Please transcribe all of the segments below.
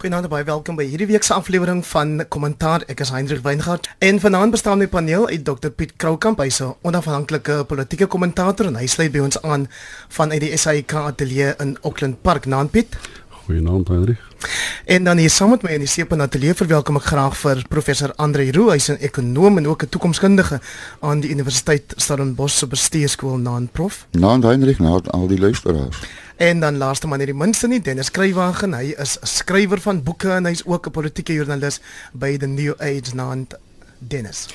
Goeienaand baie welkom by hierdie week se aflewering van Kommentaar. Ek is Hendrik Weingart en vanaand bestaan my paneel uit Dr Piet Kroukamp, hy's 'n onafhanklike politieke kommentator en hy sluit by ons aan vanuit die SAIK ateljee in Auckland Park. Naam Piet. Goeienaand Hendrik. En dan hier saam met my in die Seepan ateljee verwelkom ek graag vir professor Andre Roo, hy's 'n ekonom en ook 'n toekomskundige aan die Universiteit Stellenbosch se bestuurskool naam Prof. Naam Hendrik, naam al die luisteraars. En dan laaste maar nie die minste nie, Dennis Skrywagen. Hy is 'n skrywer van boeke en hy's ook 'n politieke joernalis by the New Age naand Dennis.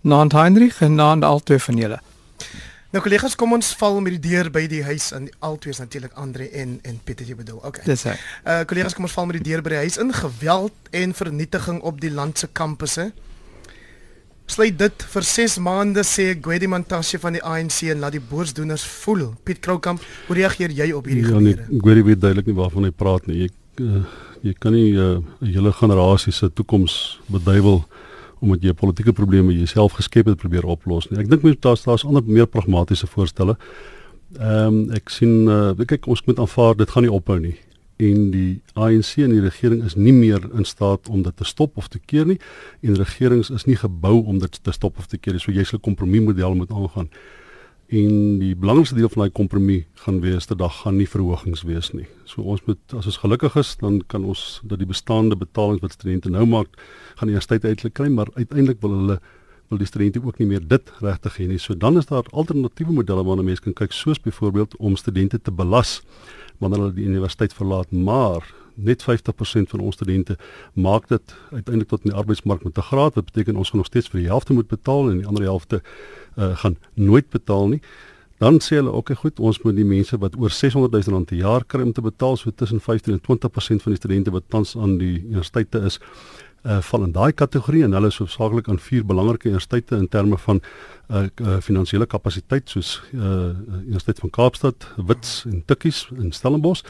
Naand Heinrich en naand albei van julle. Nou kollegas, kom ons val met die deur by die huis en albei is natuurlik Andre en en Pieter jy bedoel. Okay. Dis hy. Uh kollegas, kom ons val met die deur by die huis in geweld en vernietiging op die land se kampusse sluit dit vir 6 maande sê Gwedi Mantashe van die ANC en laat die boosdoeners voel. Piet Kroukamp, hoe reageer jy op hierdie gebeure? Ja, nee, Gwedi weet duidelik nie waarvan hy praat nie. Jy uh, jy kan nie eh, 'n uh, hele generasie se toekoms beduiwel omdat jy politieke probleme jouself geskep het probeer oplos nie. Ek dink mens daar's daar's ander meer pragmatiese voorstelle. Ehm um, ek sien uh, kyk ons moet aanvaar dit gaan nie ophou nie en die ANC en die regering is nie meer in staat om dit te stop of te keer nie en regerings is nie gebou om dit te stop of te keer nie. So jy sal 'n kompromiesmodel moet aangaan. En die belangrikste deel van daai kompromie gaan wees dat daar gaan nie verhogings wees nie. So ons moet as ons gelukkig is, dan kan ons dat die bestaande betalings wat studente nou maak, gaan die universiteit uiteindelik kry, maar uiteindelik wil hulle wil die studente ook nie meer dit regtig hê nie. So dan is daar alternatiewe modelle waarna mense kan kyk, soos byvoorbeeld om studente te belas wanneer hulle die universiteit verlaat, maar net 50% van ons studente maak dit uiteindelik tot in die arbeidsmark met 'n graad. Dit beteken ons gaan nog steeds vir die helfte moet betaal en die ander helfte uh, gaan nooit betaal nie. Dan sê hulle ook, okay, goed, ons moet die mense wat oor 600 000 rand per jaar kry om te betaal, so tussen 15 en 20% van die studente wat tans aan die universiteite is, uh val in daai kategorie en hulle is hoofsaaklik aan vier belangrike universiteite in terme van uh, uh finansiële kapasiteit soos uh Universiteit van Kaapstad, Wits en Tikkies in Stellenbosch.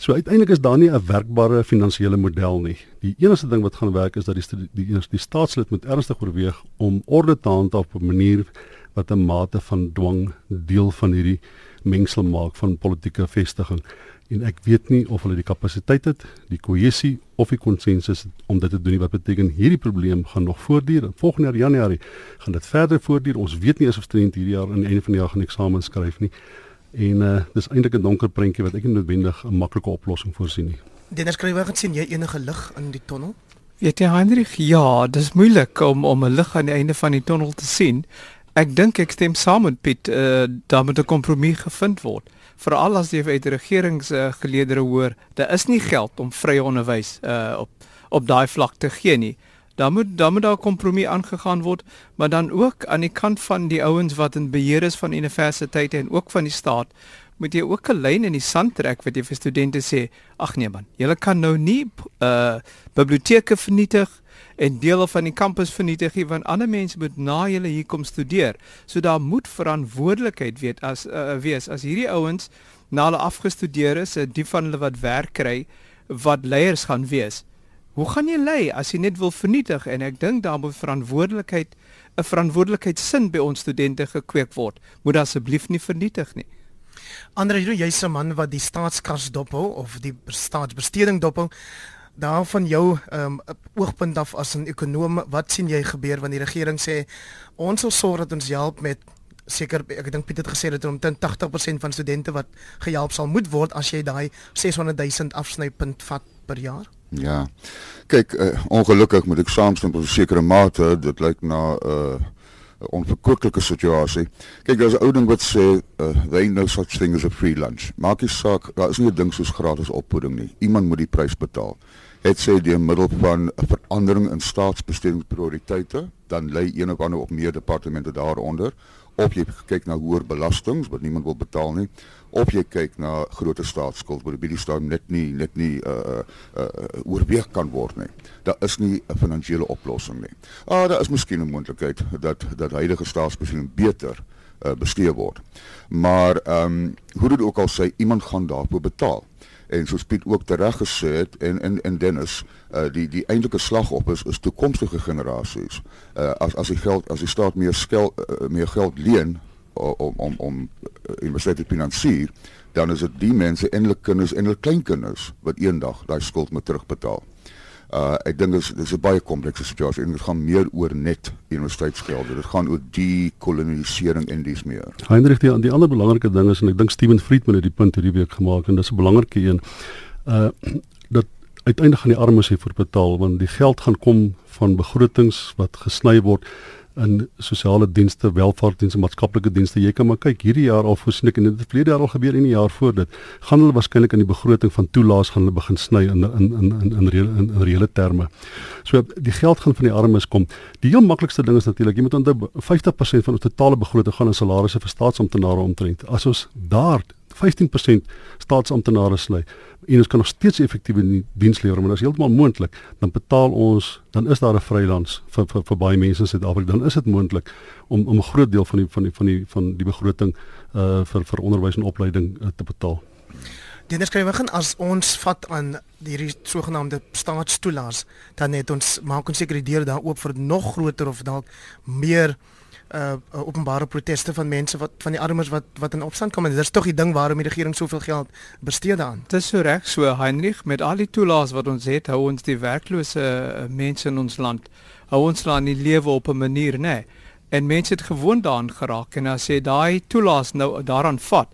So uiteindelik is daar nie 'n werkbare finansiële model nie. Die enigste ding wat gaan werk is dat die die die, die staatslid moet ernstig oorweeg om orde te handhaaf op 'n manier wat 'n mate van dwang deel van hierdie mengsel maak van politieke vestiging en ek weet nie of hulle die kapasiteit het, die kohesie of die konsensus om dit te doen nie wat beteken hierdie probleem gaan nog voortduur. Volgende jaar Januarie gaan dit verder voortduur. Ons weet nie of studente hierdie jaar aan die einde van die jaar gaan eksamen skryf nie. En uh dis eintlik 'n donker prentjie wat ek nie noodwendig 'n maklike oplossing voorsien nie. Dennis skrywer het sien jy enige lig in die tonnel? Weet jy Heinrich, ja, dis moeilik om om 'n lig aan die einde van die tonnel te sien. Ek dink ek stem saam met Piet, uh daar moet 'n kompromie gevind word veral as jy uit regeringsgeleedere hoor, daar is nie geld om vrye onderwys uh, op op daai vlak te gee nie. Dan moet dan moet daar kompromie aangegaan word, maar dan ook aan die kant van die ouens wat in beheer is van universiteite en ook van die staat, moet jy ook 'n lyn in die sand trek wat jy vir studente sê, ag nee man, julle kan nou nie uh biblioteke vernietig en dele van die kampus vernietig nie want ander mense moet na julle hier kom studeer. So daar moet verantwoordelikheid weet as uh, wees as hierdie ouens na hulle afgestudeer is, die van hulle wat werk kry, wat leiers gaan wees. Hoe gaan jy lei as jy net wil vernietig en ek dink daar moet verantwoordelikheid 'n verantwoordelikheidsin by ons studente gekweek word. Moet asseblief nie vernietig nie. Andre, jy's 'n man wat die staatskas dophou of die staatsbesteding dophou daar van jou um, oogpunt af as 'n ekonom, wat sien jy gebeur wanneer die regering sê ons sal sorg dat ons help met seker ek dink Piet het gesê dat omtrent 80% van studente wat gehelp sal moet word as jy daai 600 000 afsnypunt vat per jaar? Ja. Kyk, uh, ongelukkig moet ek saamstem tot 'n sekere mate, dit lyk na 'n uh, onverkwikkelike situasie. Kyk, daar's 'n ou ding wat sê, uh, they know such thing as a free lunch. Maak nie saak, daar is nie 'n ding soos gratis opvoeding nie. Iemand moet die prys betaal het sê deur middel van 'n verandering in staatsbestedingsprioriteite, dan lê een of ander op meer departemente daaronder, of jy kyk na hoër belastings wat niemand wil betaal nie, of jy kyk na groter staatsskuld wat by die stadium net nie net nie uh uh, uh oorweeg kan word nie. Daar is nie 'n finansiële oplossing nie. Ah, daar is miskien 'n moontlikheid dat dat huidige staatsbesteding beter uh, bestee word. Maar ehm um, hoe dit ook al sê, iemand gaan daarvoor betaal en soos Piet ook tereg gesê het en en en Dennis uh, die die eintlike slagoffer is, is toekomstige generasies. Uh, as as die geld as die staat meer skel uh, meer geld leen om om om universiteit te finansier, dan is dit die mense en hulle kinders en hulle kleinkinders wat eendag daai skuld moet terugbetaal. Uh ek dink dit is dis 'n baie komplekse situasie en dit gaan meer oor net universiteitsgeld. Dit gaan oor die kolonisering en dis meer. Heinrich die die ander belangrike ding is en ek dink Steven Friedman het die punt hierdie week gemaak en dis 'n belangrike een. Uh dat uiteindelik gaan die armes hiervoor betaal want die geld gaan kom van begrotings wat gesny word in sosiale dienste, welvaartdienste, maatskaplike dienste. Jy kan maar kyk, hierdie jaar al voorsien ek en dit het verlede jaar al gebeur en die jaar voor dit, gaan hulle waarskynlik in die begroting van toelaas gaan hulle begin sny in in in in in reële in, in reële terme. So die geld gaan van die armes kom. Die heel maklikste ding is natuurlik, jy moet onthou 50% van ons totale begroting gaan aan salarisse vir staatsamptenare omtrent. As ons daar 15% staatsamptenare sny en ons kan nog steeds effektiewe diens lewer, maar dit is heeltemal moontlik, dan betaal ons, dan is daar 'n vrylands vir vir vir baie mense in Suid-Afrika. Dan is dit moontlik om om 'n groot deel van die van die van die van die begroting uh vir vir onderwys en opleiding uh, te betaal. Dit is skrywe gaan as ons vat aan hierdie sogenaamde staatstoelaas, dan het ons maak ons seker die deur daar oop vir nog groter of dalk meer uh openbare proteste van mense wat van die armes wat wat in opstand kom en dit is tog die ding waarom die regering soveel geld bestee daaraan. Dit is so reg so Heinrich met al die toelaas wat ons het, hou ons die werklose uh, mense in ons land hou ons land in lewe op 'n manier nê. Nee. En mense het gewoon daaraan geraak en as jy daai toelaas nou daaraan vat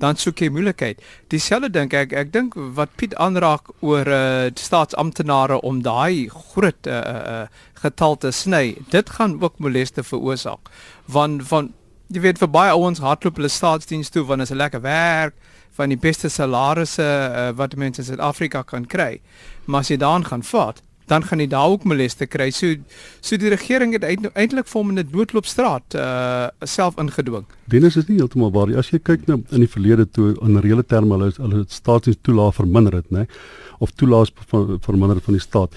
dan soek jy moeilikheid. Dieselfde dink ek, ek dink wat Piet aanraak oor uh staatsamptenare om daai groot uh uh getal te sny. Dit gaan ook moleste veroorsaak. Want van jy weet vir baie ouens hardloop hulle staatsdiens toe want dit is 'n lekker werk van die beste salarisse uh, wat mense in Suid-Afrika kan kry. Maar as jy daaraan gaan vat, dan gaan jy daar ook moleste kry. So so die regering het eintlik vir hom in 'n noodloopstraat uh self ingedwing. Dennis is nie heeltemal waar nie. As jy kyk nou in die verlede toe in reële terme hulle hulle staatsdiens toelaat verminder het, nê? Of toelaat verminder van die staat.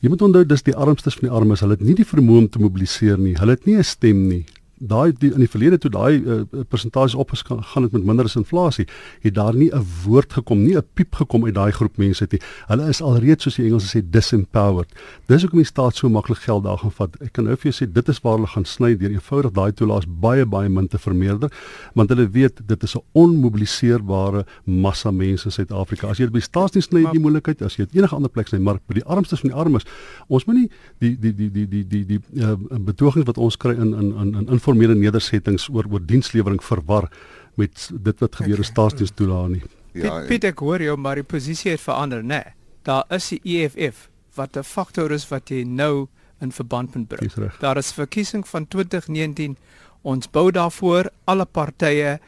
Jy moet onthou dis die armstes van die armes. Hulle het nie die vermoë om te mobiliseer nie. Hulle het nie 'n stem nie daai in die verlede toe daai uh, persentasies opgegaan het met minder as inflasie, het daar nie 'n woord gekom, nie 'n piep gekom uit daai groep mense nie. Hulle is alreeds soos die Engelse sê disempowered. Dis hoekom die staat so maklik geld daar gaan vat. Ek kan nou vir jou sê dit is waar hulle gaan sny deur eenvoudig daai toelaas baie baie min te vermeerder, want hulle weet dit is 'n onmobiliseerbare massa mense in Suid-Afrika. As jy by staatsdiens sny die moontlikheid, as jy enige ander plek sny, maar by die armstes van die armes, ons moet nie die die die die die die die, die uh, betogings wat ons kry in in in in informele nedersettings oor oor dienslewering verwar met dit wat gebeur in staatsdienstoelae nie. Ja, Piet, Piet ek hoor jou maar die posisie het verander, né? Nee, daar is die EFF wat 'n faktor is wat jy nou in verband moet bring. Daar is verkiesing van 2019. Ons bou daarvoor alle partye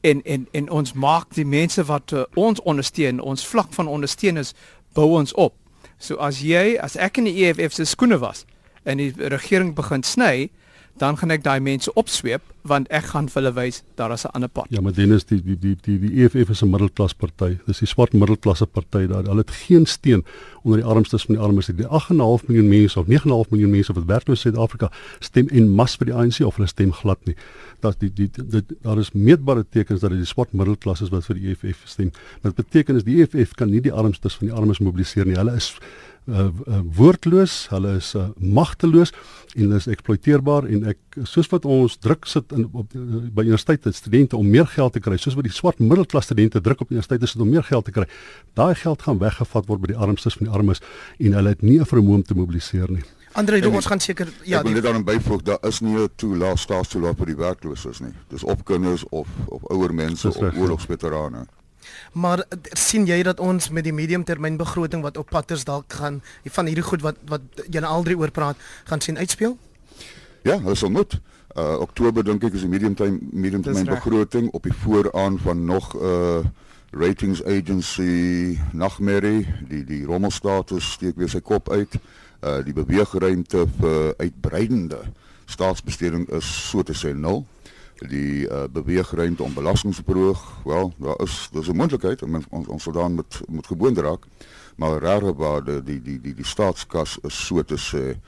en en en ons maak die mense wat uh, ons ondersteun, ons vlak van ondersteuners bou ons op. So as jy as ek in die EFF se skoene was en die regering begin sny, dan gaan ek daai mense opsweep want ek gaan vir hulle wys daar is 'n ander pad. Ja, maar Dennis die die die die die EFF is 'n middelklas party. Dis die swart middelklasse party daar. Hulle het geen steun onder die armstes van die armes. Die 8.5 miljoen mense of 9.5 miljoen mense wat werkloos in Suid-Afrika stem en mas vir die ANC of hulle stem glad nie. Dat die die dit daar is meetbare tekens dat dit die swart middelklas is wat vir die EFF stem. Wat beteken is die EFF kan nie die armstes van die armes mobiliseer nie. Hulle is uh, uh, woordloos, hulle is uh, magteloos en hulle is eksploiteerbaar en ek soos wat ons druk sit in op uh, by universiteite studente om meer geld te kry, soos wat die swart middelklas studente druk op universiteite sit om meer geld te kry. Daai geld gaan weggevat word by die armstes van die armes en hulle het nie 'n vermoë om te mobiliseer nie. Andre, ons gaan seker ja, ek wil net daarin byvoeg, daar is nie 'n toelaat staatstoelaat vir die werkloses nie. Dis op kinders of of ouer mense of ja. oorlogsveterane. Maar sien jy dat ons met die mediumtermyn begroting wat op patters dalk gaan van hierdie goed wat wat julle al drie oor praat gaan sien uitspeel? Ja, dit sal moet. Uh Oktober dink ek is die mediumtermyn mediumtermyn begroting op die vooraan van nog 'n uh, ratings agency nagmerrie, die die rommelstatus steek weer sy kop uit. Uh die beweegruimte vir uitbreidende staatsbesteding is so te sê nul die uh, beweegruimte om belastings te verhoog. Wel, daar is dis 'n moontlikheid om ons ons soldaan met met gewoond raak, maar regwaarde die die die die staatskas is so te sê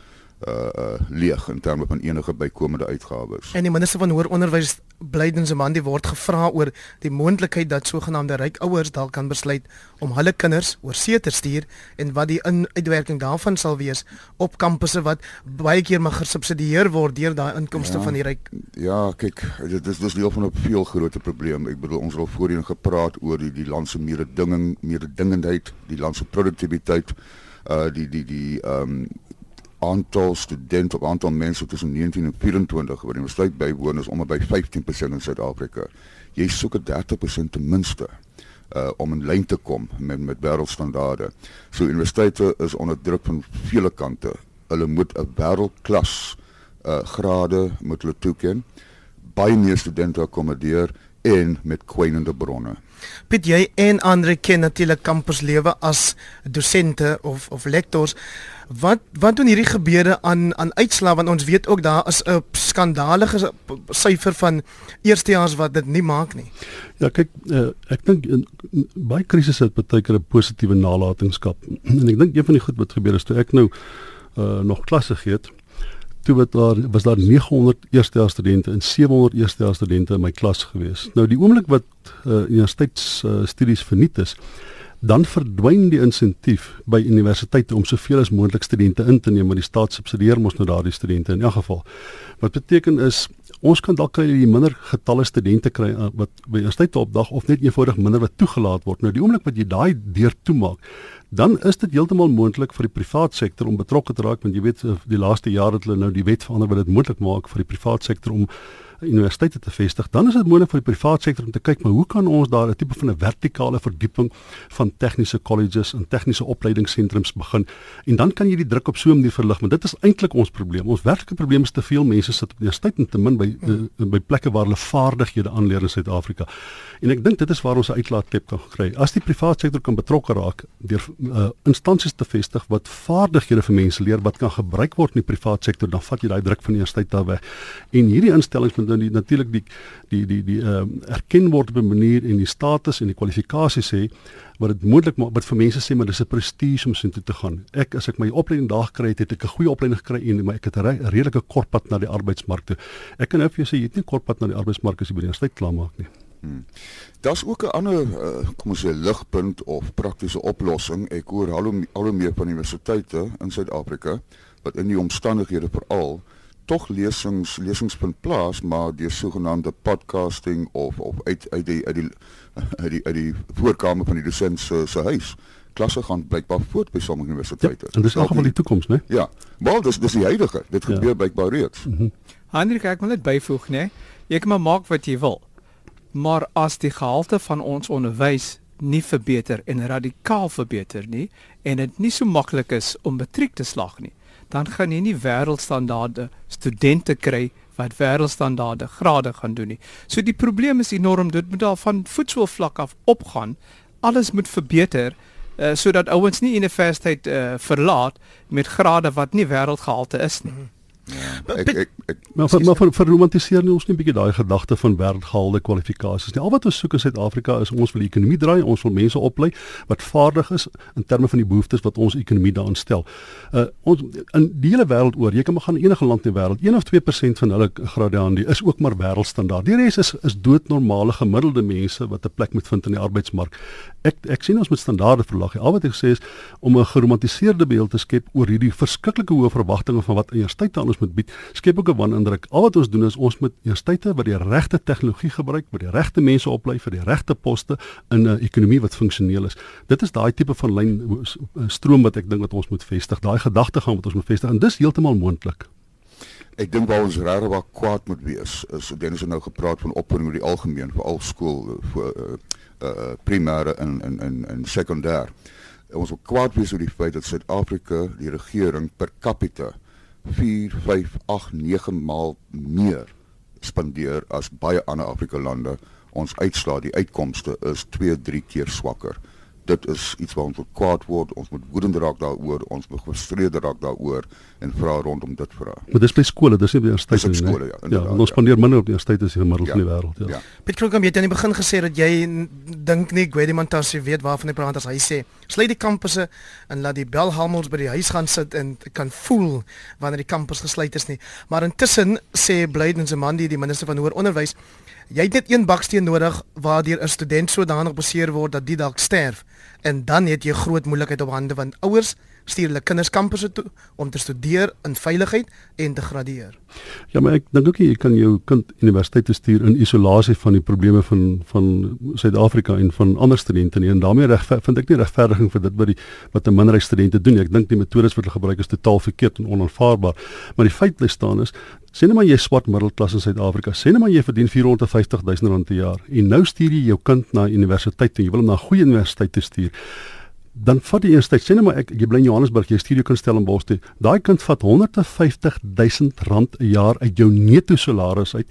uh uh leeg in terme van enige bykomende uitgawes. En die minister van hoër onderwys Blyden Zamandi word gevra oor die moontlikheid dat sogenaamde ryk ouers dalk kan besluit om hulle kinders oor see te stuur en wat die uitwerking daarvan sal wees op kampusse wat baie keer maar gesubsidieer word deur daai inkomste Ja. van die ryk. Ja, kyk, dit is dis deel van 'n veel groter probleem. Ek bedoel ons het al voorheen gepraat oor die die land se mededinging, mededingendheid, die land se produktiwiteit, uh die die die ehm um, aantal studente of aantal mense tussen 19 en 24 wat die universiteit bywoon is om by 15% in Suid-Afrika. Jy soek 'n 30% ten minste uh om in lyn te kom met met wêreldstandaarde. So universiteite is onder druk van vele kante. Hulle moet 'n wêreldklas uh grade moet hulle toeken. Baie meer studente akkommodeer en met kwynende bronne. Piet jy en Andre ken natuurlik kampuslewe as dosente of of lektors. Wat wat doen hierdie gebeure aan aan uitslae want ons weet ook daar is 'n skandalige syfer van eerstejaars wat dit nie maak nie. Ja, kyk, uh, ek dink in- in baie krisisse het baie keer 'n positiewe nalatenskap. En ek dink een van die goed wat gebeur is toe ek nou uh nog klasse gegee het, toe wat daar was daar 900 eerstejaars studente en 700 eerstejaars studente in my klas gewees. Nou die oomblik wat uh universiteits uh, studies verniet is, dan verdwyn die insentief by universiteite om soveel as moontlik studente in te neem, maar die staat subsidieer mos nou daardie studente in elk geval. Wat beteken is ons kan dalk kry jy minder getalle studente kry uh, wat by universiteite opdag of net eenvoudig minder wat toegelaat word. Nou die oomblik wat jy daai deur toemaak, dan is dit heeltemal moontlik vir die privaat sektor om betrokke te raak want jy weet uh, die laaste jare het hulle nou die wet verander wat dit moontlik maak vir die privaat sektor om universiteite te vestig, dan is dit moontlik vir die privaat sektor om te kyk maar hoe kan ons daar 'n tipe van 'n vertikale verdieping van tegniese colleges en tegniese opleidingssentrums begin en dan kan jy die druk op so 'n manier verlig want dit is eintlik ons probleem. Ons werklike probleem is te veel mense sit op universiteit en te min by uh, by plekke waar hulle vaardighede aanleer in Suid-Afrika. En ek dink dit is waar ons 'n uitlaatklep kan kry. As die privaat sektor kan betrokke raak deur uh, instansies te vestig wat vaardighede vir mense leer wat kan gebruik word in die privaat sektor, dan vat jy daai druk van die universiteit daar weg. En hierdie instellings moet nou die- natuurlik die die die die ehm um, erken word op 'n manier en die status en die kwalifikasies hê wat dit moontlik maak wat vir mense sê maar dis 'n prestige om so toe te gaan. Ek as ek my opleiding daar gekry het, het ek 'n goeie opleiding gekry en maar ek het 'n re- redelike kort pad na die arbeidsmark toe. Ek kan nou vir jou sê jy het nie kort pad na die arbeidsmark as jy by die universiteit klaarmaak nie. Daar's ook 'n ander uh, kom ons sê ligpunt of praktiese oplossing. Ek hoor al hoe al hoe meer van universiteite in Suid-Afrika wat in die omstandighede veral tog lesings lesings vind plaas maar deur sogenaamde podcasting of of uit uit die uit die uit die uit die voorkamer van die dosent se se huis. Klasse gaan blykbaar voort by sommige universiteite. en dis in elk geval die toekoms, né? Ja, maar dis dis die huidige. Dit Ja. gebeur blykbaar reeds. Hendrik, ek wil net byvoeg, né? Jy kan maar maak wat jy wil. Maar as die gehalte van ons onderwys nie verbeter en radikaal verbeter nie en dit nie so maklik is om matriek te slaag nie, dan gaan jy nie wêreldstandaarde studente kry wat wêreldstandaarde grade gaan doen nie. So die probleem is enorm, dit moet daar van voetsoolvlak af opgaan. Alles moet verbeter uh, sodat ouens nie universiteit uh, verlaat met grade wat nie wêreldgehalte is nie. Ek ek ek Maar vir, maar vir, vir romantiseer nie ons nie 'n bietjie daai gedagte van wêreldgehalde kwalifikasies nie. Al wat ons soek in Suid-Afrika is ons wil die ekonomie draai, ons wil mense oplei wat vaardig is in terme van die behoeftes wat ons ekonomie daaraan stel. Uh ons in die hele wêreld oor, jy kan maar gaan enige land in die wêreld, 1 of 2% van hulle graduandi is ook maar wêreldstandaard. Die res is is doodnormale gemiddelde mense wat 'n plek moet vind in die arbeidsmark. Ek ek sien ons met standaarde verlag. Al wat ek sê is om 'n geromantiseerde beeld te skep oor hierdie verskriklike hoë verwagtinge van wat universiteite aan ons moet bied, skep ook 'n wanindruk. Al wat ons doen is ons moet universiteite wat die regte tegnologie gebruik, wat die regte mense oplei vir die regte poste in 'n ekonomie wat funksioneel is. Dit is daai tipe van lyn stroom wat ek dink wat ons moet vestig, daai gedagtegang wat ons moet vestig en dis heeltemal moontlik. Ek dink waar ons regtig waar kwaad moet wees is Dennis het nou gepraat van opvoeding oor die algemeen vir al skool eh, vir uh, uh, primêre en en en en sekondêr. Ons wil kwaad wees oor die feit dat Suid-Afrika die regering per capita 4, 5, 8, 9 maal meer spandeer as baie ander Afrika lande. Ons uitslaa, die uitkomste is 2, 3 keer swakker. Dit is iets waar ons moet kwaad word, ons moet woedend raak daaroor, ons moet gefrustreerd raak daaroor en vra rondom dit vra. Maar dis by skole, dis nie by universiteite nie. Skole, ja. Ja, ons spandeer ja. minder op universiteite as die gemiddeld ja. van die wêreld, ja. ja. Piet Kroekom het aan die begin gesê dat jy dink nie Gwedi Montasi weet waarvan hy praat as hy sê sluit die kampusse en laat die belhamels by die huis gaan sit en kan voel wanneer die kampus gesluit is nie. Maar intussen sê Blyden se man die, die minister van hoër onderwys Jy het net een baksteen nodig waardeur 'n student sodanig beseer word dat die dalk sterf en dan het jy groot moeilikheid op hande want ouers stuur hulle kinders kampusse toe om te studeer in veiligheid en te gradeer. Ja, maar ek dink ook jy kan jou kind universiteit stuur in isolasie van die probleme van van Suid-Afrika en van ander studente nie en daarmee reg vind ek nie regverdiging vir dit wat die wat 'n minderheid studente doen nie. Ek dink die metodes wat hulle gebruik is totaal verkeerd en onaanvaarbaar. Maar die feit bly staan is Sê net maar jy swart middelklas in Suid-Afrika. Sê net maar jy verdien 450 000 rand per jaar en nou stuur jy jou kind na universiteit en jy wil hom na 'n goeie universiteit stuur dan vat die eerste tyd sê net maar ek jy bly in Johannesburg jy jou kind stel in Bos toe. Daai kind vat 150 000 rand 'n jaar uit jou netto salaris uit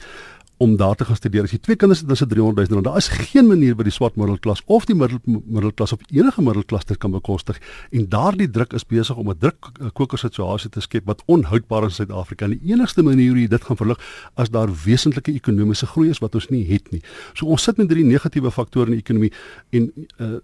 om daar te gaan studeer. As jy twee kinders het, dan is dit 300 000 rand. Daar is geen manier by die swart middelklas of die middel middelklas of enige middelklas dit kan bekostig. En daardie druk is besig om 'n druk koker situasie te skep wat onhoudbaar is in Suid-Afrika. En die enigste manier hoe jy dit gaan verlig as daar wesentlike ekonomiese groei is wat ons nie het nie. So ons sit met drie negatiewe faktore in die ekonomie en uh,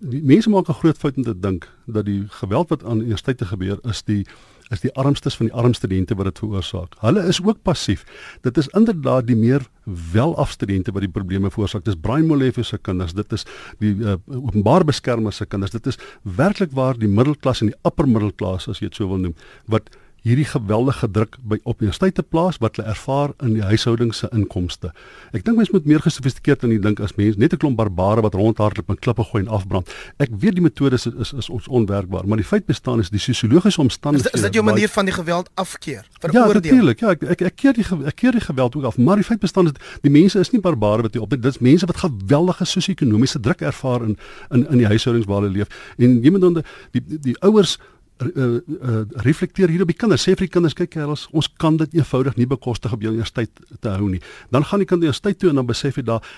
die mense maak 'n groot fout om te dink dat die geweld wat aan universiteite gebeur is die is die armstes van die arm studente wat dit veroorsaak. Hulle is ook passief. Dit is inderdaad die meer welafstudente wat die probleme veroorsaak. Dis Brian Molefe se kinders, dit is die uh, openbare beskermers se kinders. Dit is werklik waar die middelklas en die upper middelklas as jy dit so wil noem wat hierdie geweldige druk by op universiteite plaas wat hulle ervaar in die huishoudings se inkomste. Ek dink mense moet meer gesofistikeerd aan die dink as mense net 'n klomp barbare wat rondhardloop en klippe gooi en afbrand. Ek weet die metodes is is, is ons onwerkbaar, maar die feit bestaan is die sosiologiese omstandighede. Is, is dit jou manier van die geweld afkeer? Ja, natuurlik. Ja, ek ek ek keer die ek keer die geweld ook af, maar die feit bestaan is die mense is nie barbare wat hier op dit is mense wat geweldige sosio-ekonomiese druk ervaar in in in die huishoudings waar hulle leef. En jy moet dan die die, die, die ouers uh, uh, reflekteer hier op die kinders. Sê vir die kinders, kyk kerels, ons kan dit eenvoudig nie bekostig op jou universiteit te hou nie. Dan gaan die kind universiteit toe en dan besef jy daar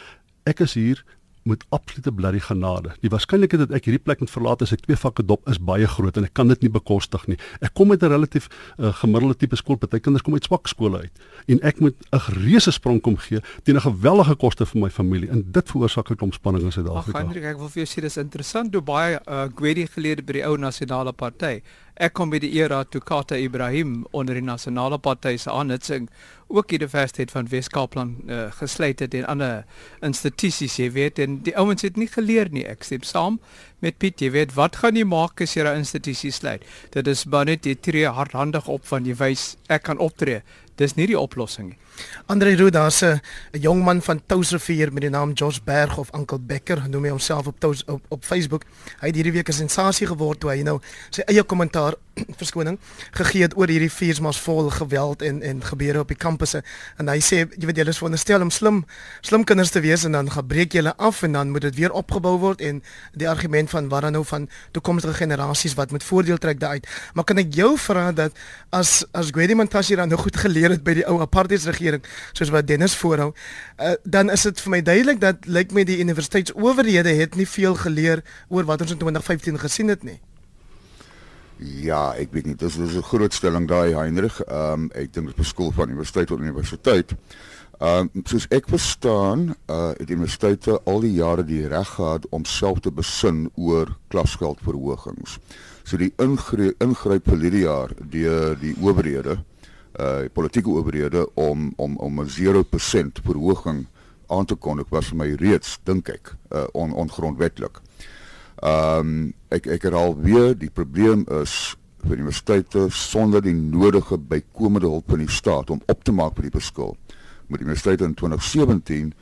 ek is hier met absolute bloody genade. Die waarskynlikheid dat ek hierdie plek moet verlaat as ek twee vakke dop is baie groot en ek kan dit nie bekostig nie. Ek kom met 'n relatief uh, gemiddelde tipe skool, party kinders kom uit swak skole uit en ek moet 'n reuse sprong kom gee teen 'n gewellige koste vir my familie en dit veroorsaak 'n klomp spanning in Suid-Afrika. Ag Hendrik, ek wil vir jou sê dis interessant hoe baie uh, Gwedi gelede by die ou nasionale party Ek kom by die era toe Kata Ibrahim onder die nasionale party se aanhitsing ook die universiteit van Wes-Kaapland uh, gesluit het en ander instituties jy weet en die ouens het nie geleer nie. Ek stem saam met Piet jy weet wat gaan jy maak as jy 'n institusie sluit? Dit is maar net jy tree hardhandig op van jy wys ek kan optree dis nie die oplossing nie Andre Roo daar's 'n jong man van Touwsrivier met die naam Josh Berg of Uncle Becker noem hy homself op Tous op, op Facebook. Hy het hierdie week 'n sensasie geword toe hy nou sy eie kommentaar verskoning gegee het oor hierdie vuursmas vol geweld en en gebeure op die kampusse en hy sê jy weet julle is veronderstel om slim slim kinders te wees en dan gaan breek julle af en dan moet dit weer opgebou word en die argument van wat dan nou van toekomstige generasies wat met voordeel trek daaruit. Maar kan ek jou vra dat as as Gwedi Mantashe dan nou goed geleer het by die ou apartheidsregering regering soos wat Dennis voorhou, uh, dan is dit vir my duidelik dat lyk my die universiteitsowerhede het nie veel geleer oor wat ons in 2015 gesien het nie. Ja, ek weet nie, dis is 'n groot stelling daai Heinrich. Ehm um, ek dink dit beskool van universiteit tot universiteit. Ehm um, soos ek verstaan, uh het universiteite al die jare die reg gehad om self te besin oor klasgeldverhogings. So die ingryp ingryp vir hierdie jaar deur die, die owerhede uh politieke owerhede om om om 'n 0% verhoging aan te kondig was vir my reeds dink ek uh on, ongrondwetlik. Ehm um, ek ek herhaal weer die probleem is vir universiteite sonder die nodige bykomende hulp van die staat om op te maak vir die verskil. Met die universiteite in 2017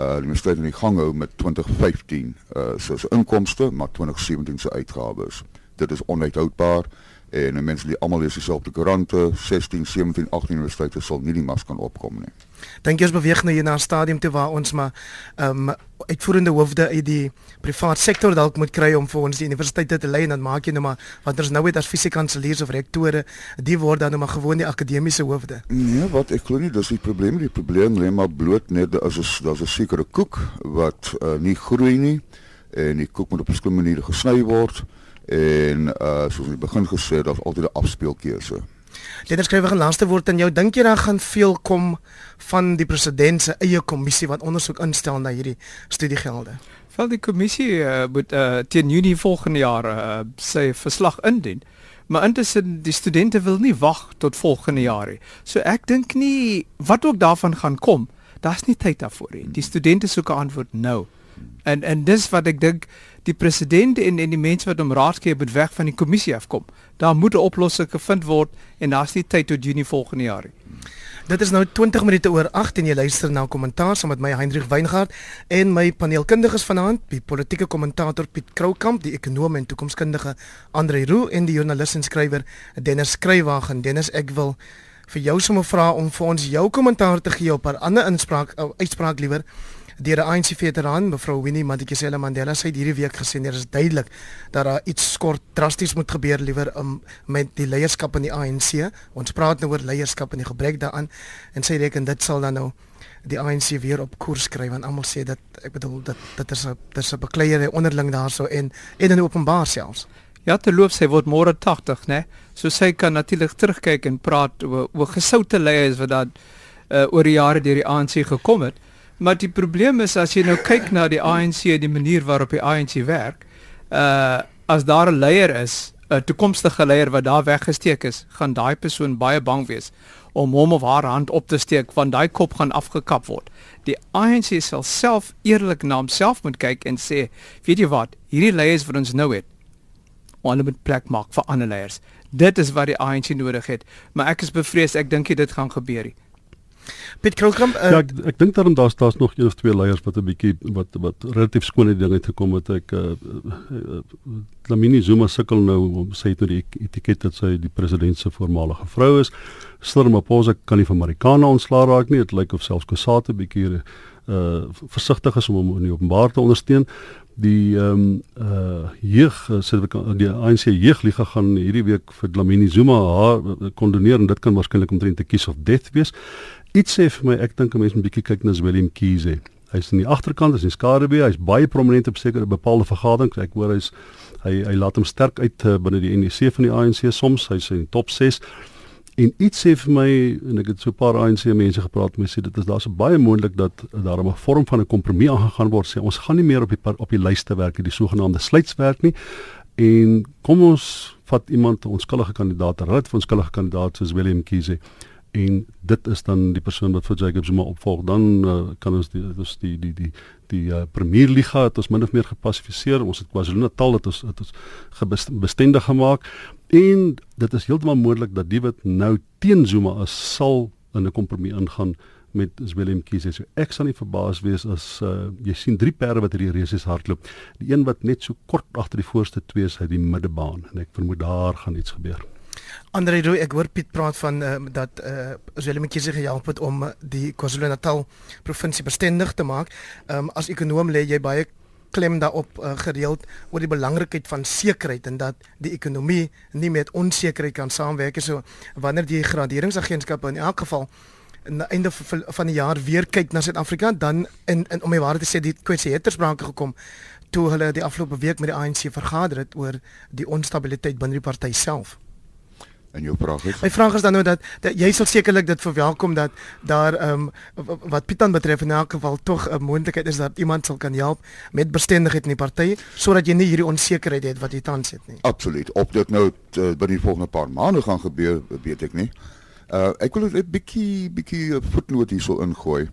uh die universiteit in die gang hou met 2015 uh soos inkomste maar 2017 se uitgawes. Dit is onuithoudbaar en mense lê almal lees dieselfde koerante 16 17 18 universiteite sal nie die mas kan opkom nie. Dink jy ons beweeg nou hier na 'n stadium toe waar ons maar ehm um, uitvoerende hoofde uit die privaat sektor dalk moet kry om vir ons die universiteite te lei en dan maak jy nou maar want ons nou het as fisiekanseliers of rektore die word dan nou maar gewoon die akademiese hoofde. Nee, wat ek glo nie dis die probleem die probleem lê maar bloot net as is daar's 'n sekere koek wat uh, nie groei nie en die koek moet op 'n verskillende maniere gesny word en uh soos in die begin gesê daar's altyd 'n afspeelkeuse. Dit skryf 'n laaste woord aan jou. Dink jy daar gaan veel kom van die president se eie kommissie wat ondersoek instel na hierdie studiegelde? Wel die kommissie uh, moet uh, teen Junie volgende jaar uh, sy verslag indien. Maar intussen die studente wil nie wag tot volgende jaar nie. So ek dink nie wat ook daarvan gaan kom, daar's nie tyd daarvoor nie. Die studente soek 'n antwoord nou. En en dis wat ek dink die president en en die mense wat hom raadgee moet weg van die kommissie afkom. Daar moet 'n oplossing gevind word en daar's nie tyd tot Junie volgende jaar nie. Dit is nou 20 minute oor 8 en jy luister na kommentaar saam met my Hendrik Weingart en my paneelkundiges vanaand, die politieke kommentator Piet Kroukamp, die ekonom en toekomskundige Andre Roo en die joernalis en skrywer Dennis Skrywagen. Dennis, ek wil vir jou sommer vra om vir ons jou kommentaar te gee op 'n ander inspraak, uitspraak liewer deur 'n ANC veteran mevrou Winnie Madikizela Mandela sê hierdie week gesê dit is duidelik dat daar iets kort drasties moet gebeur liewer um, met die leierskap in die ANC. Ons praat nou oor leierskap en die gebrek daaraan en sy reken dit sal dan nou die ANC weer op koers kry want almal sê dat ek bedoel dat dit is 'n dit is 'n bekleierde onderling daarso en en in openbaar selfs. Ja, te loop sy word môre 80, né? So sy kan natuurlik terugkyk en praat oor oor gesoute leiers wat dan uh, oor die jare deur die ANC gekom het. Maar die probleem is as jy nou kyk na die ANC en die manier waarop die ANC werk, uh as daar 'n leier is, 'n toekomstige leier wat daar weggesteek is, gaan daai persoon baie bang wees om hom of haar hand op te steek want daai kop gaan afgekap word. Die ANC sal self eerlik na homself moet kyk en sê, weet jy wat, hierdie leiers wat ons nou het, hulle moet plek maak vir ander leiers. Dit is wat die ANC nodig het, maar ek is bevrees ek dink dit gaan gebeur nie. Piet Krokram uh, Ja, ek, ek dink daarom daar's daar's nog een of twee leiers wat 'n bietjie wat wat relatief skoon uit dinge te kom het ek uh, uh, Lamini Zuma sukkel nou om sê het nou die etiket dat sy die president se voormalige vrou is. Cyril Ramaphosa kan nie van Marikana ontslaa raak nie. Dit lyk of selfs Kusate bietjie uh versigtig is om hom in die openbaar te ondersteun die ehm um, uh jeug die ANC jeugliga gaan hierdie week vir Lamini Zuma haar kondoneer en dit kan waarskynlik omtrent 'n kiss of death wees iets sê vir my ek dink 'n mens moet 'n bietjie kyk na Willem Kiese. Hy's in die agterkant, hy's in skaduwee, hy's baie prominent op sekere bepaalde vergaderings. Ek hoor hy's hy hy laat hom sterk uit uh, binne die NEC van die ANC soms. Hy's in die top 6. En iets sê vir my en ek het so 'n paar ANC mense gepraat my sê dit is daar's baie moontlik dat daar 'n vorm van 'n kompromie aangegaan word. Sê ons gaan nie meer op die op die lyste werk die sogenaamde sluitswerk nie. En kom ons vat iemand onskuldige kandidaat, 'n rit van onskuldige kandidaat soos Willem Kiese en dit is dan die persoon wat vir Jacob Zuma opvolg dan uh, kan ons die dus die die die die uh, Premier Liga het ons min of meer gepassifiseer ons het KwaZulu-Natal het ons het ons bestendig gemaak en dit is heeltemal moontlik dat die wat nou teen Zuma is sal in 'n kompromie ingaan met Willem Kiese. So ek sal nie verbaas wees as uh, jy sien drie perde wat hierdie reisies hardloop. Die een wat net so kort agter die voorste twee is uit die middebaan en ek vermoed daar gaan iets gebeur. Andre Rooi, ek hoor Piet praat van uh, dat eh uh, Willem Kiese gehelp het om die KwaZulu-Natal provinsie bestendig te maak. Ehm um, as ekonom lê jy baie klem daarop uh, gereeld oor die belangrikheid van sekerheid en dat die ekonomie nie met onsekerheid kan saamwerk nie. So wanneer die graderingsagentskappe in elk geval aan die einde van die jaar weer kyk na Suid-Afrika, dan in, in om die waarheid te sê die kwessie het tersprake gekom toe hulle die afgelope week met die ANC vergader het oor die onstabiliteit binne die party self. En jou vraag is? My vraag is dan nou dat, dat jy sal sekerlik dit verwelkom dat daar ehm um, wat Pietan betref in elk geval tog 'n moontlikheid is dat iemand sal kan help met bestendigheid in die party sodat jy nie hierdie onsekerheid het wat jy tans het nie. Absoluut. Op dit nou uh, binne die volgende paar maande gaan gebeur, weet ek nie. Uh ek wil 'n bietjie bietjie 'n voetnoot hierso ingooi.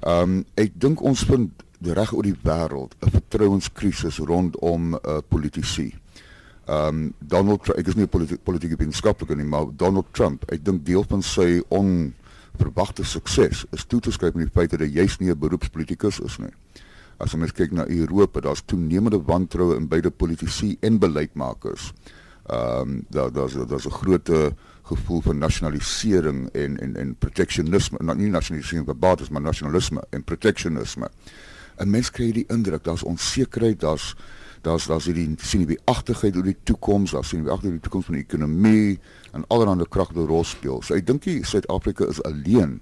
Ehm um, ek dink ons vind reg oor die wêreld 'n vertrouenskrisis rondom uh, politici. Um, Donald Trump, ek is nie 'n politiek politieke wetenskaplike nie, maar Donald Trump, ek dink deel van sy onverwagte sukses is toe te skryf aan die feit dat hy juis nie 'n beroepspolitikus is nie. As ons kyk na Europa, daar's toenemende wantroue in beide politici en beleidsmakers. Um, daar daar's daar's 'n groot gevoel van nasionalisering en en en protectionisme, nou nie nasionalisering van bates, maar nasionalisme en protectionisme. En mense kry die indruk daar's onsekerheid, daar's daar's daar's hierdie sien die agterheid oor die toekoms, daar sien die agter die toekoms van die ekonomie en allerlei kragte rol speel. So ek dink Suid-Afrika is alleen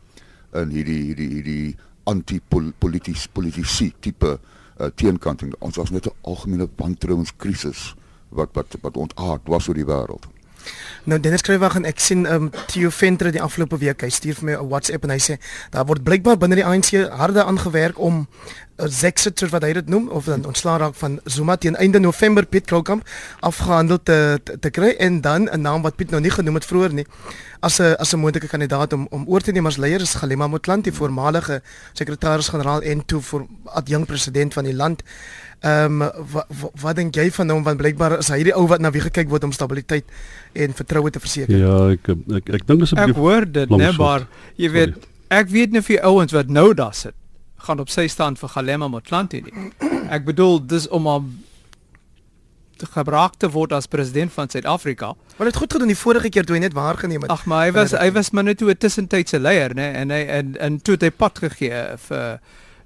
in hierdie hierdie hierdie anti-polities politisie tipe uh, teenkanting. Ons was net 'n algemene wantrouenskrisis wat wat wat ontaard was oor die wêreld. Nou Dennis Kruiwag en ek sien ehm um, Theo Venter die afgelope week hy stuur vir my 'n WhatsApp en hy sê daar word blykbaar binne die ANC harde aangewerk om 'n exit wat hy dit noem of dan ontslaa raak van Zuma teen einde November Piet Kroukamp afgehandel te, te te kry en dan 'n naam wat Piet nou nie genoem het vroeër nie as 'n as 'n moontlike kandidaat om om oor te neem as leier is Galema Motlanthe voormalige sekretaris-generaal en toe vir adjunk president van die land. Ehm um, wat wat dink jy van hom want blykbaar is hy die ou wat na wie gekyk word om stabiliteit en vertroue te verseker. Ja, ek ek ek dink dis 'n Ek hoor dit net maar jy weet ek weet nie vir ouens wat nou daar sit gaan op sy stand vir Galema Motlanthe nie. Ek bedoel dis om hom te gebruik te word as president van Suid-Afrika. Maar dit goed gedoen die vorige keer toe hy net waargeneem het. Ag maar hy was hy was maar net 'n tussentydse leier nê en hy en en toe het hy pad gegee vir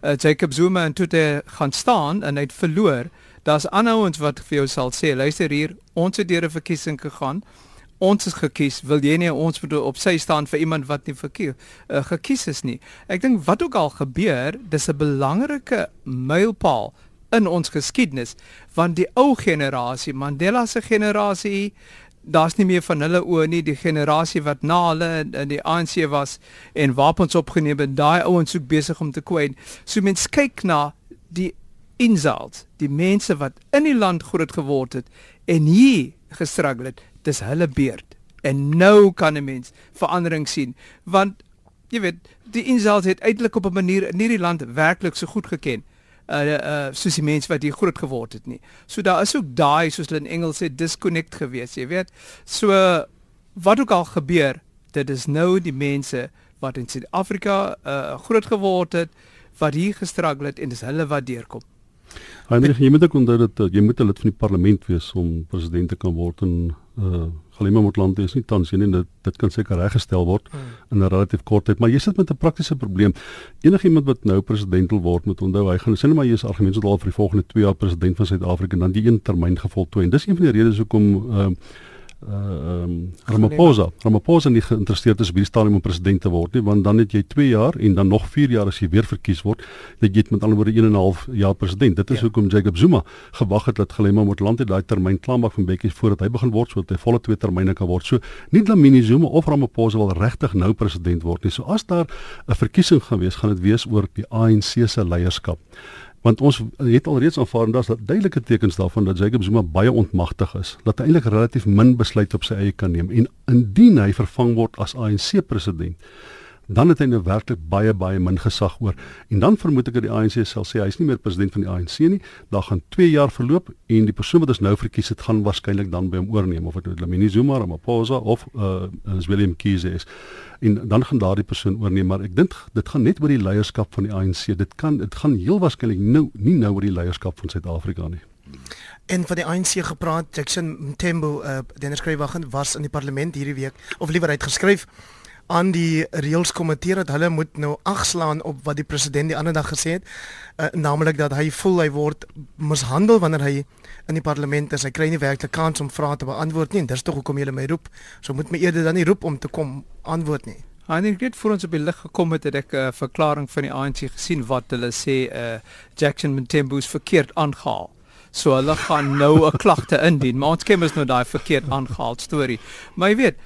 uh, Jacob Zuma en toe hy gaan staan en hy het verloor. Daar's aanhouends wat vir jou sal sê luister hier ons het deur 'n verkiesing gegaan. Ons is gekies. Wil jy nie ons moet op sy staan vir iemand wat nie verkies uh, gekies is nie? Ek dink wat ook al gebeur dis 'n belangrike mylpaal in ons geskiedenis want die ou generasie Mandela se generasie daar's nie meer van hulle oë nie. Die generasie wat na hulle in, die ANC was en wapens opgeneem het daai ouens soek besig om te kwyn. So mens kyk na die insults die mense wat in die land groot geword het en hier gestruggle het. Dis hulle beurt. En nou kan 'n mens verandering sien. Want jy weet die insults het uitelik op 'n manier in hierdie land werklik so goed geken uh uh soos die mense wat hier groot geword het nie. So daar is ook daai soos hulle in Engels sê disconnect gewees, jy weet. So wat ook al gebeur, dit is nou die mense wat in Suid-Afrika uh groot geword het wat hier gestruggle het en dis hulle wat deurkom. Heinrich, jy moet ook onthou dat jy moet 'n lid van die parlement wees om president te kan word en uh Galima Motlanthe is nie tans nie dit dit kan seker reggestel word hmm. in 'n relatief kort tyd. Maar jy sit met 'n praktiese probleem. Enigiemand wat nou president wil word moet onthou hy gaan sê net maar jy is argumente tot al vir die volgende 2 jaar president van Suid-Afrika en dan die een termyn gevoltooi en dis een van die redes hoekom uh uh um, Ramaphosa. Ramaphosa. Nie geïnteresseerd is om hierdie stadium om president te word nie want dan het jy 2 jaar en dan nog 4 jaar as jy weer verkies word dat jy met alhoewel 1 en 'n half jaar president. Dit is ja. hoekom Jacob Zuma gewag het dat Galema moet land het daai termyn klaarmaak van Bekkie voordat hy begin word sodat hy volle 2 termyne kan word. So nie Dlamini Zuma of Ramaphosa wil regtig nou president word nie. So as daar 'n verkiesing gaan wees gaan dit wees oor die ANC se leierskap want ons het alreeds aanvaar en daar's duidelike tekens daarvan dat Jacob Zuma baie ontmagtig is, dat hy eintlik relatief min besluit op sy eie kan neem. En indien hy vervang word as ANC president dan het hy nou werklik baie baie min gesag oor. En dan vermoed ek dat die ANC sal sê hy's nie meer president van die ANC nie. Daar gaan 2 jaar verloop en die persoon wat ons nou verkies het gaan waarskynlik dan by hom oorneem. Of dit nou Lamini Zuma of Maposa of uh, is William Kiese is. En dan gaan daardie persoon oorneem. Maar ek dink dit gaan net oor die leierskap van die ANC dit kan dit gaan heel waarskynlik nou nie nou oor die leierskap van Suid-Afrika nie. En vir die ANC gepraat Jackson Mthembu uh, Dennis Kreywagen was in die parlement hierdie week of liewer uit geskryf aan die reëls kommenteer dat hulle moet nou agslaan op wat die president die ander dag gesê het, uh, naamlik dat hy voel hy word mishandel wanneer hy in die parlement is. Hy kry nie werklik kans om vrae te beantwoord nie. Dis tog hoekom jy my roep. So moet my eerder dan nie roep om te kom antwoord nie. En ek het voor ons op die lig gekom ek 'n uh, verklaring van die ANC gesien wat hulle sê uh, Jackson Mthembu is verkeerd aangehaal. So hulle gaan nou 'n klagte indien, maar ons ken mos nou daai verkeerd aangehaal storie. Maar jy weet,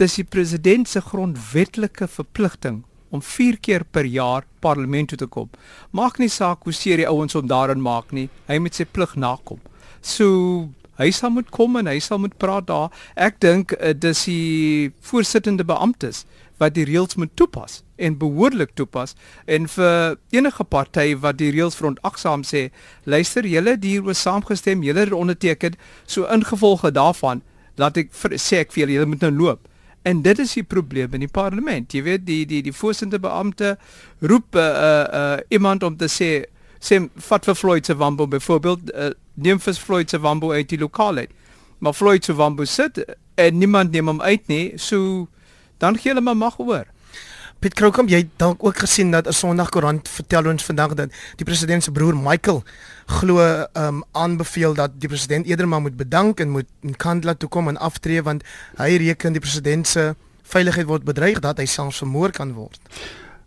dis die president se grondwetlike verpligting om 4 keer per jaar parlement toe te kom. Maak nie saak hoe seer die ouens om daarin maak nie. Hy moet sy plig nakom. So hy sal moet kom en hy sal moet praat daar. Ek dink uh, dis die voorsittende beamptes wat die reëls moet toepas en behoorlik toepas en vir enige party wat die reëls verontagsaam sê, luister, julle hieroor saamgestem, julle het onderteken, so ingevolge daarvan laat ek vir, sê ek vir julle, julle moet nou loop. En dit is die probleem in die parlement. Jy weet die die die voorsittende beampte roep uh, uh, uh, iemand om te sê sê vat vir Floyd se wambo byvoorbeeld uh, neem vir Floyd se wambo uit die lokale. Maar Floyd se wambo sit en niemand neem hom uit nie. So dan gee hulle maar mag oor. Piet Kroukamp, jy het dalk ook gesien dat 'n Sondag koerant vertel ons vandag dat die president se broer Michael glo um aanbeveel dat die president eerder maar moet bedank en moet in Kandla toe kom en aftree want hy reken die president se veiligheid word bedreig dat hy selfs vermoor kan word.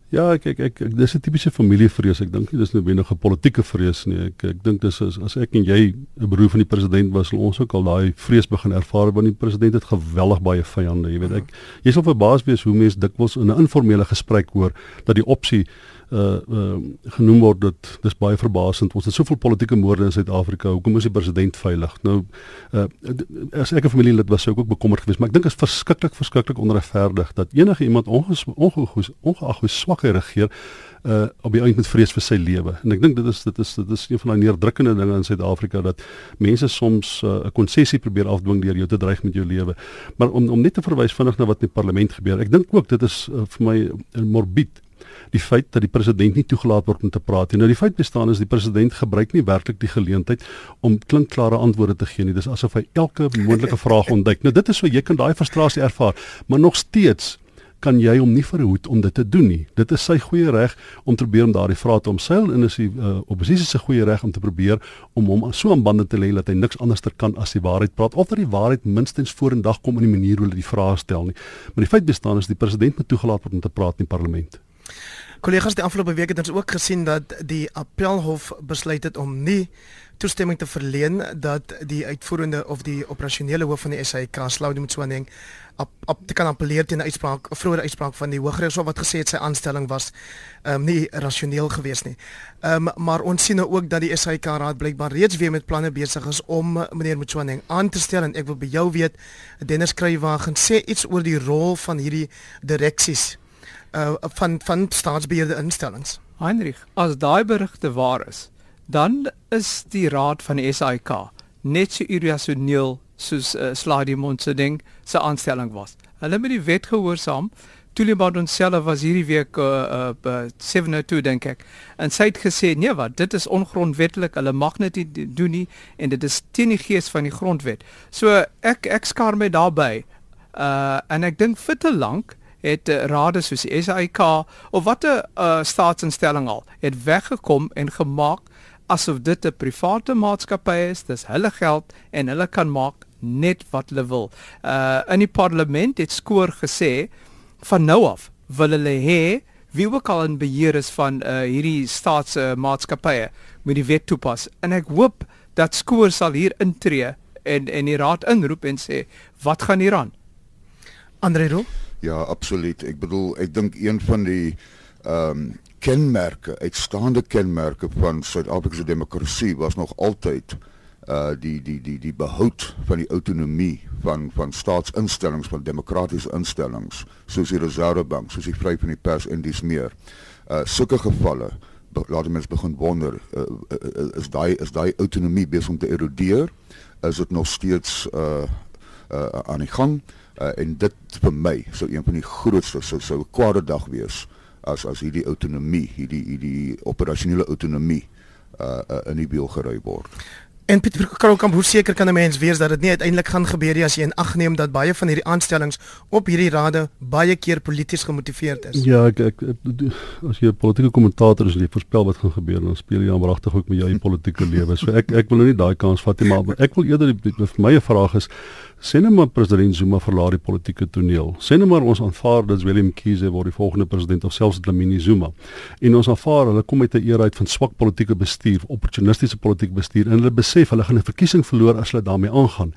Ja, ek ek, ek, ek dis 'n tipiese familievrees. Ek dink nie dis noodwendig 'n politieke vrees nie. Ek ek dink dis as, as ek en jy 'n beroep van die president was, sal ons ook al daai vrees begin ervaar want die president het geweldig baie vyande, jy weet. Ek jy sal verbaas wees hoe mense dikwels in 'n informele gesprek hoor dat die opsie uh uh genoem word dat dis baie verbasend. Ons het soveel politieke moorde in Suid-Afrika. Hoekom is die president veilig? Nou uh as ek 'n familielid was, sou ek ook bekommerd gewees, maar ek dink dit is verskriklik verskriklik onregverdig dat enige iemand ongeag ongeag hoe swak hy regeer uh op die einde met vrees vir sy lewe. En ek dink dit is dit is dit is een van daai neerdrukkende dinge in Suid-Afrika dat mense soms 'n uh, konsessie probeer afdwing deur jou te dreig met jou lewe. Maar om om net te verwys vinnig na wat in die parlement gebeur. Ek dink ook dit is uh, vir my morbid die feit dat die president nie toegelaat word om te praat nie. Nou die feit bestaan is die president gebruik nie werklik die geleentheid om klinkklare antwoorde te gee nie. Dis asof hy elke moontlike vraag ontduik. Nou dit is so jy kan daai frustrasie ervaar, maar nog steeds kan jy hom nie verhoed om dit te doen nie. Dit is sy goeie reg om te probeer om daardie vrae te omseil en is die uh, oppositie se goeie reg om te probeer om hom so aan bande te lê dat hy niks anders ter kan as die waarheid praat of dat die waarheid minstens vorendag kom in die manier hoe hulle die vrae stel nie. Maar die feit bestaan is die president moet toegelaat word om te praat in die parlement. Kollegas, die afgelope week het ons ook gesien dat die Appelhof besluit het om nie toestemming te verleen dat die uitvoerende of die operasionele hoof van die SAIK, Slaudi Mtswaneng, op op te kan appeleer teen 'n uitspraak, 'n vroeë uitspraak van die Hooggeregshof wat gesê het sy aanstelling was ehm um, nie rasioneel geweest nie. Ehm um, maar ons sien nou ook dat die SAIK raad blykbaar reeds weer met planne besig is om meneer Mtswaneng aan te stel. En ek wil by jou weet, Dennis Kruiwagen sê iets oor die rol van hierdie direksies uh van van staatsbeheerde instellings. Heinrich, as daai berigte waar is, dan is die raad van die SAIK net so irrasioneel soos uh, Sladi Montseding se aanstelling was. Hulle het die wet gehoorsaam. Tuliban onsself was hierdie week uh, uh, 72 dink ek. En sy het gesê nee wat, dit is ongrondwettelik. Hulle mag dit nie doen nie en dit is teen die gees van die grondwet. So ek ek skaar my daarbey. Uh en ek dink vir te lank het uh, rade soos die SAIK of watter uh, staatsinstelling al het weggekom en gemaak asof dit 'n private maatskappy is, dis hulle geld en hulle kan maak net wat hulle wil. Uh in die parlement het skoor gesê van nou af wil hulle hê wie ook al in beheer is van uh hierdie staatsmaatskappye uh, moet die wet toepas en ek hoop dat skoor sal hier intree en en die raad inroep en sê wat gaan hier aan? Andre Roo Ja, absoluut. Ek bedoel, ek dink een van die ehm um, kenmerke, uitstaande kenmerke van Suid-Afrika se demokrasie was nog altyd uh die die die die behoud van die autonomie van van staatsinstellings van demokratiese instellings soos die Reservebank, soos die vryheid van die pers en dis meer. Uh sulke gevalle laat mense begin wonder uh, uh, is daai is daai autonomie besig om te erodeer? Is dit nog steeds uh uh aan die gang? uh, en dit vir my sou een van die grootste sou sou 'n kwade dag wees as as hierdie autonomie hierdie hierdie operasionele autonomie uh, uh in die beeld gery word. En Pieter Krookamp, hoe seker kan 'n mens wees dat dit nie uiteindelik gaan gebeur nie as jy in ag neem dat baie van hierdie aanstellings op hierdie rade baie keer polities gemotiveerd is? Ja, ek, ek, as jy 'n politieke kommentator is en jy voorspel wat gaan gebeur, dan speel jy aanwragtig ook met jou politieke lewe. So ek ek wil nou nie daai kans vat nie, maar ek wil eerder vir my 'n vraag is Sien nou maar president Zuma verlaat die politieke toneel. Sien nou maar ons aanvaar dat Willem Kiese word die volgende president of selfs Dlamini Zuma. En ons aanvaar hulle kom met 'n era uit van swak politieke bestuur, opportunistiese politieke bestuur en hulle besef hulle gaan 'n verkiesing verloor as hulle daarmee aangaan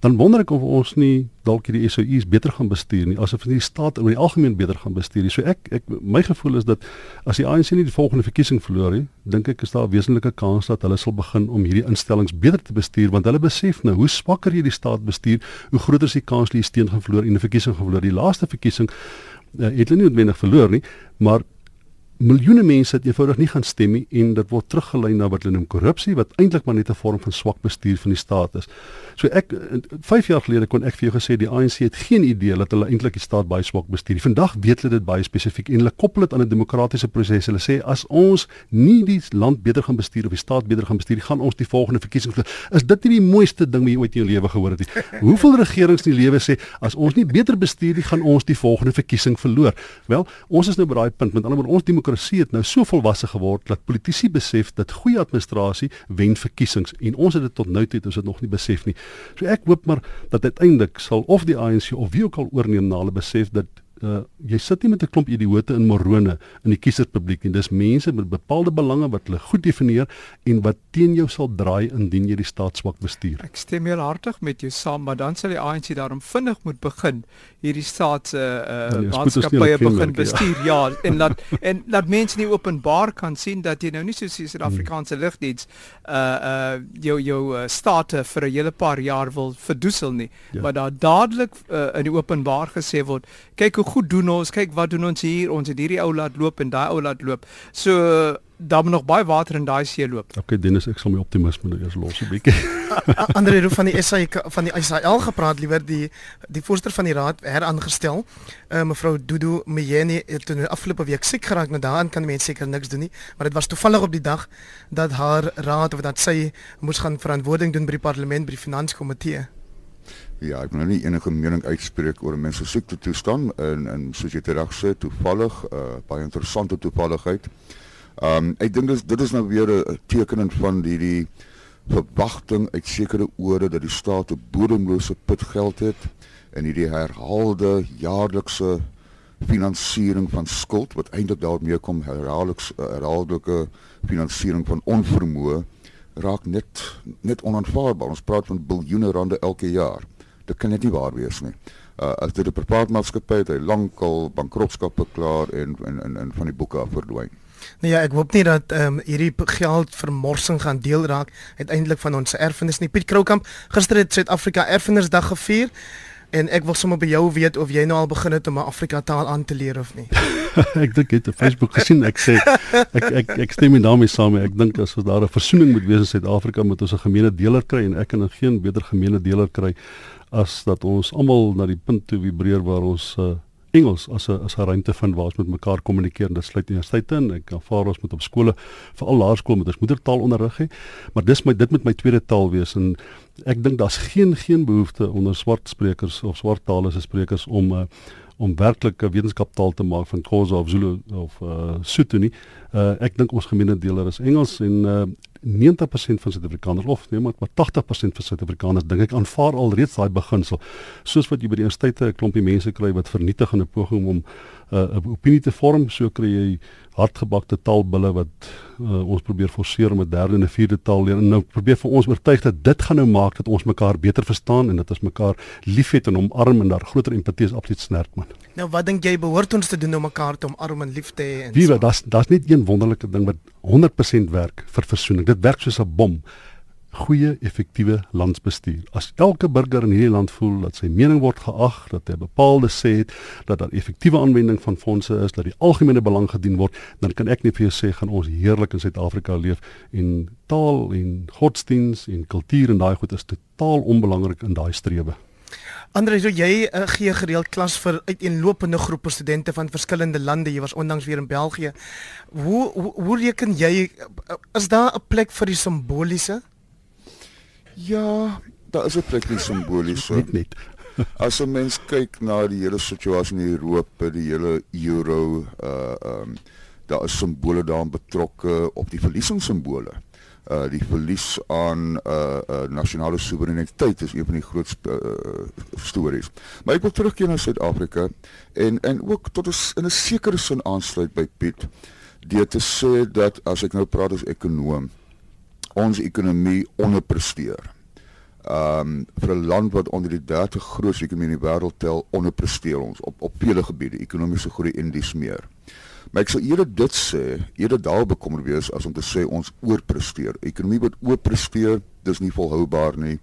dan wonder ek of ons nie dalk hierdie SOU's beter gaan bestuur nie asof die staat oor die algemeen beter gaan bestuur nie. So ek ek my gevoel is dat as die ANC nie die volgende verkiesing verloor nie, dink ek is daar 'n wesenlike kans dat hulle sal begin om hierdie instellings beter te bestuur want hulle besef nou hoe swakker jy die staat bestuur, hoe groter is die kans dat jy steen gaan verloor en 'n verkiesing gaan verloor. Die laaste verkiesing uh, het hulle nie noodwendig verloor nie, maar miljoene mense het eenvoudig nie gaan stem nie en dit word teruggelei na wat hulle noem korrupsie wat eintlik maar net 'n vorm van swak bestuur van die staat is. So ek 5 jaar gelede kon ek vir jou gesê die ANC het geen idee dat hulle eintlik die staat baie swak bestuur. Vandag weet hulle dit baie spesifiek en hulle koppel dit aan 'n demokratiese proses. Hulle sê as ons nie die land beter gaan bestuur of die staat beter gaan bestuur, gaan ons die volgende verkiesing verloor. Is dit nie die mooiste ding wat jy ooit in jou lewe gehoor het nie? Hoeveel regerings in die lewe sê as ons nie beter bestuur nie, gaan ons die volgende verkiesing verloor? Wel, ons is nou by daai punt met ander woorde ons demokrasie het nou so volwasse geword dat politici besef dat goeie administrasie wen verkiesings en ons het dit tot nou toe het ons dit nog nie besef nie. So ek hoop maar dat uiteindelik sal of die ANC of wie ook al oorneem na hulle besef dat uh, jy sit nie met 'n klomp idioote in Morone in die kieserspubliek nie. Dis mense met bepaalde belange wat hulle goed definieer en wat teen jou sal draai indien jy die staat swak bestuur. Ek stem heel hartig met jou saam, maar dan sal die ANC daarom vinnig moet begin hierdie staats uh, uh Ja, maatskappye begin ja. bestuur. Ja, en laat en laat mense nie openbaar kan sien dat jy nou nie soos die Suid-Afrikaanse lugdiens uh uh jou jou uh, state vir 'n hele paar jaar wil verdoesel nie, Ja. maar daar dadelik uh, in die openbaar gesê word, kyk hoe goed doen ons, kyk wat doen ons hier, ons het hierdie ou laat loop en daai ou laat loop. So daar moet nog baie water in daai see loop. Okay, Dennis, ek sal my optimisme nou eers los 'n bietjie. Andre Roo van die SA van die ISAL gepraat liewer die die voorsteur van die raad heraangestel. Uh, mevrou Dudu Mjeni het toen afgelope week siek geraak. Nou daaraan kan mense seker niks doen nie, maar dit was toevallig op die dag dat haar raad of dat sy moes gaan verantwoording doen by die parlement by die finanskomitee. Ja, ek wil nou nie enige mening uitspreek oor mense se siekte toestand en en soos jy tereg sê, toevallig 'n uh, baie interessante toevalligheid. Ehm um, ek dink dis dit is nou weer 'n tekening van die die verwagting uit sekere ore dat die staat 'n bodemlose put geld het en hierdie herhaalde jaarlikse finansiering van skuld wat eintlik daarmee kom herhaaldelik herhaaldelike finansiering van onvermoë raak net net onaanvaarbaar. Ons praat van biljoene rande elke jaar. Dit kan net nie waar wees nie. Uh as dit 'n privaat maatskappy het, hy lankal bankrotskap verklaar en en en, en van die boeke af verdwyn. Nou ja, ek hoop nie dat ehm um, hierdie geld vermorsing gaan deel raak uiteindelik van ons erfenis nie. Piet Kroukamp, gister het Suid-Afrika Erfenisdag gevier en ek wil sommer by jou weet of jy nou al begin het om 'n Afrika taal aan te leer of nie. ek dink jy het op Facebook gesien ek sê ek ek ek stem nie daarmee saam nie. Ek dink as ons daar 'n versoening moet wees in Suid-Afrika moet ons gemeene deler kry en ek kan geen beter gemeene deler kry as dat ons almal na die punt toe vibreer waar ons uh, Engels as 'n as 'n ruimte vind waar ons met mekaar kommunikeer. Dit sluit universiteite in. Ek aanvaar ons moet op skole, veral laerskool met ons moedertaal onderrig hê, maar dis my dit moet my tweede taal wees en ek dink daar's geen geen behoefte onder swart sprekers of swart taalse sprekers om uh, om werklik 'n wetenskaptaal te maak van Khoza of Zulu of uh Sotho nie. Uh ek dink ons gemeene deler is Engels en uh 90% van Suid-Afrikaners of nee maar maar 80% van Suid-Afrikaners dink ek aanvaar al reeds daai beginsel. Soos wat jy by die universiteite 'n klompie mense kry wat vernietig in 'n poging om 'n uh, opinie te vorm, so kry jy hardgebakte taalbulle wat uh, ons probeer forceer om 'n derde en 'n vierde taal leer en nou probeer vir ons oortuig dat dit gaan nou maak dat ons mekaar beter verstaan en dat ons mekaar liefhet en omarm en daar groter empatie is absoluut sterk man. Nou wat dink jy behoort ons te doen om mekaar te omarm en lief te hê en Wie so? weet, daar's daar's net een wonderlike ding wat 100% werk vir versoening. Dit werk soos 'n bom. Goeie, effektiewe landsbestuur. As elke burger in hierdie land voel dat sy mening word geag, dat hy bepaalde sê het, dat daar effektiewe aanwending van fondse is, dat die algemene belang gedien word, dan kan ek net vir jou sê gaan ons heerlik in Suid-Afrika leef en taal en godsdiens en kultuur en daai goed is totaal onbelangrik in daai strewe. Andre, so jy uh, gee gereeld klas vir uiteenlopende groepe studente van verskillende lande. Jy was onlangs weer in België. Hoe hoe, hoe reken jy uh, is daar 'n plek vir die simboliese? Ja, daar is 'n plek vir simboliese. Net net. As 'n mens kyk na die hele situasie in Europa, die hele euro, uh um daar is simbole daarin betrokke op die verliesingssimbole. Uh die verlies aan uh, uh nasionale soewereiniteit is een van die groot uh, stories. Maar ek wil terugkeer na Suid-Afrika en en ook tot 'n in 'n sekere sin aansluit by Piet deur te sê dat as ek nou praat as ekonoom ons ekonomie onderpresteer um vir 'n land wat onder die 30 grootste ekonomie in die wêreld tel, onderpresteer ons op op vele gebiede, ekonomiese groei en dis meer. Maar ek sal eerder dit sê, eerder daar bekommer wees as om te sê ons oorpresteer. Ekonomie wat oorpresteer, dis nie volhoubaar nie.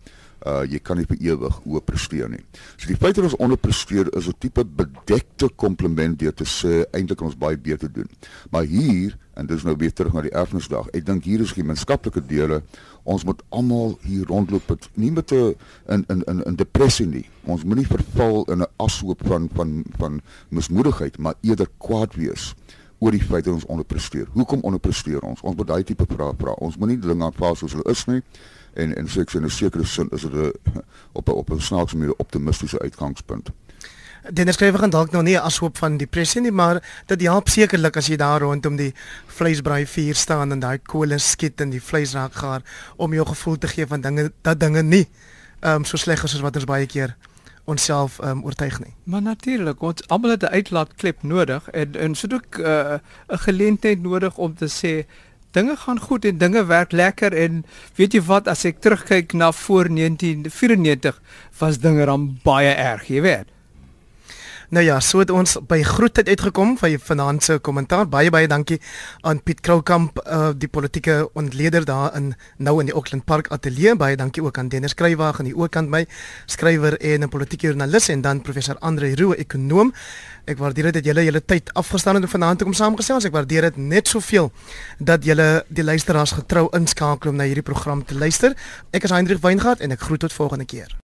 Uh jy kan nie vir ewig oorpresteer nie. So die feit dat ons onderpresteer is 'n tipe bedekte kompliment deur te sê eintlik ons baie beter doen. Maar hier en dis nou weer terug na die erfenisdag. Ek dink hier is gemeenskaplike dele. Ons moet almal hier rondloop met nie met 'n in in in 'n depressie nie. Ons moenie verval in 'n ashoop van van van mismoedigheid, maar eerder kwaad wees oor die feit dat ons onderpresteer. Hoekom onderpresteer ons? Ons moet daai tipe vrae vra. Ons moenie dinge aanvaar soos hulle is nie. En en so ek sê in 'n sekere sin is dit 'n op 'n op 'n snaakse manier 'n optimistiese uitgangspunt. Dennis skrywer gaan dalk nou nie as hoop van depressie nie, maar dit help sekerlik as jy daar rondom die vleisbraai vuur staan en daai kolle skiet en die vleis raak gaar om jou gevoel te gee van dinge dat dinge nie ehm um, so sleg is as wat ons baie keer onsself um, oortuig nie. Maar natuurlik, ons almal het 'n uitlaatklep nodig en en so ook 'n uh, 'n geleentheid nodig om te sê dinge gaan goed en dinge werk lekker en weet jy wat as ek terugkyk na voor 1994 was dinge dan baie erg, jy weet. Nou ja, so het ons by groetheid uitgekom van vanaand se kommentaar. Baie baie dankie aan Piet Kroukamp, uh, die politieke ontleder daar in nou in die Auckland Park Ateljee. Baie dankie ook aan Dennis Skrywaag aan die ook kant my skrywer en 'n politieke joernalis en dan professor Andre Roux, ekonom. Ek waardeer dit dat julle julle tyd afgestaan het om vanaand te kom saamgesels. Ek waardeer dit net soveel dat julle die luisteraars getrou inskakel om na hierdie program te luister. Ek is Hendrik Weingart en ek groet tot volgende keer.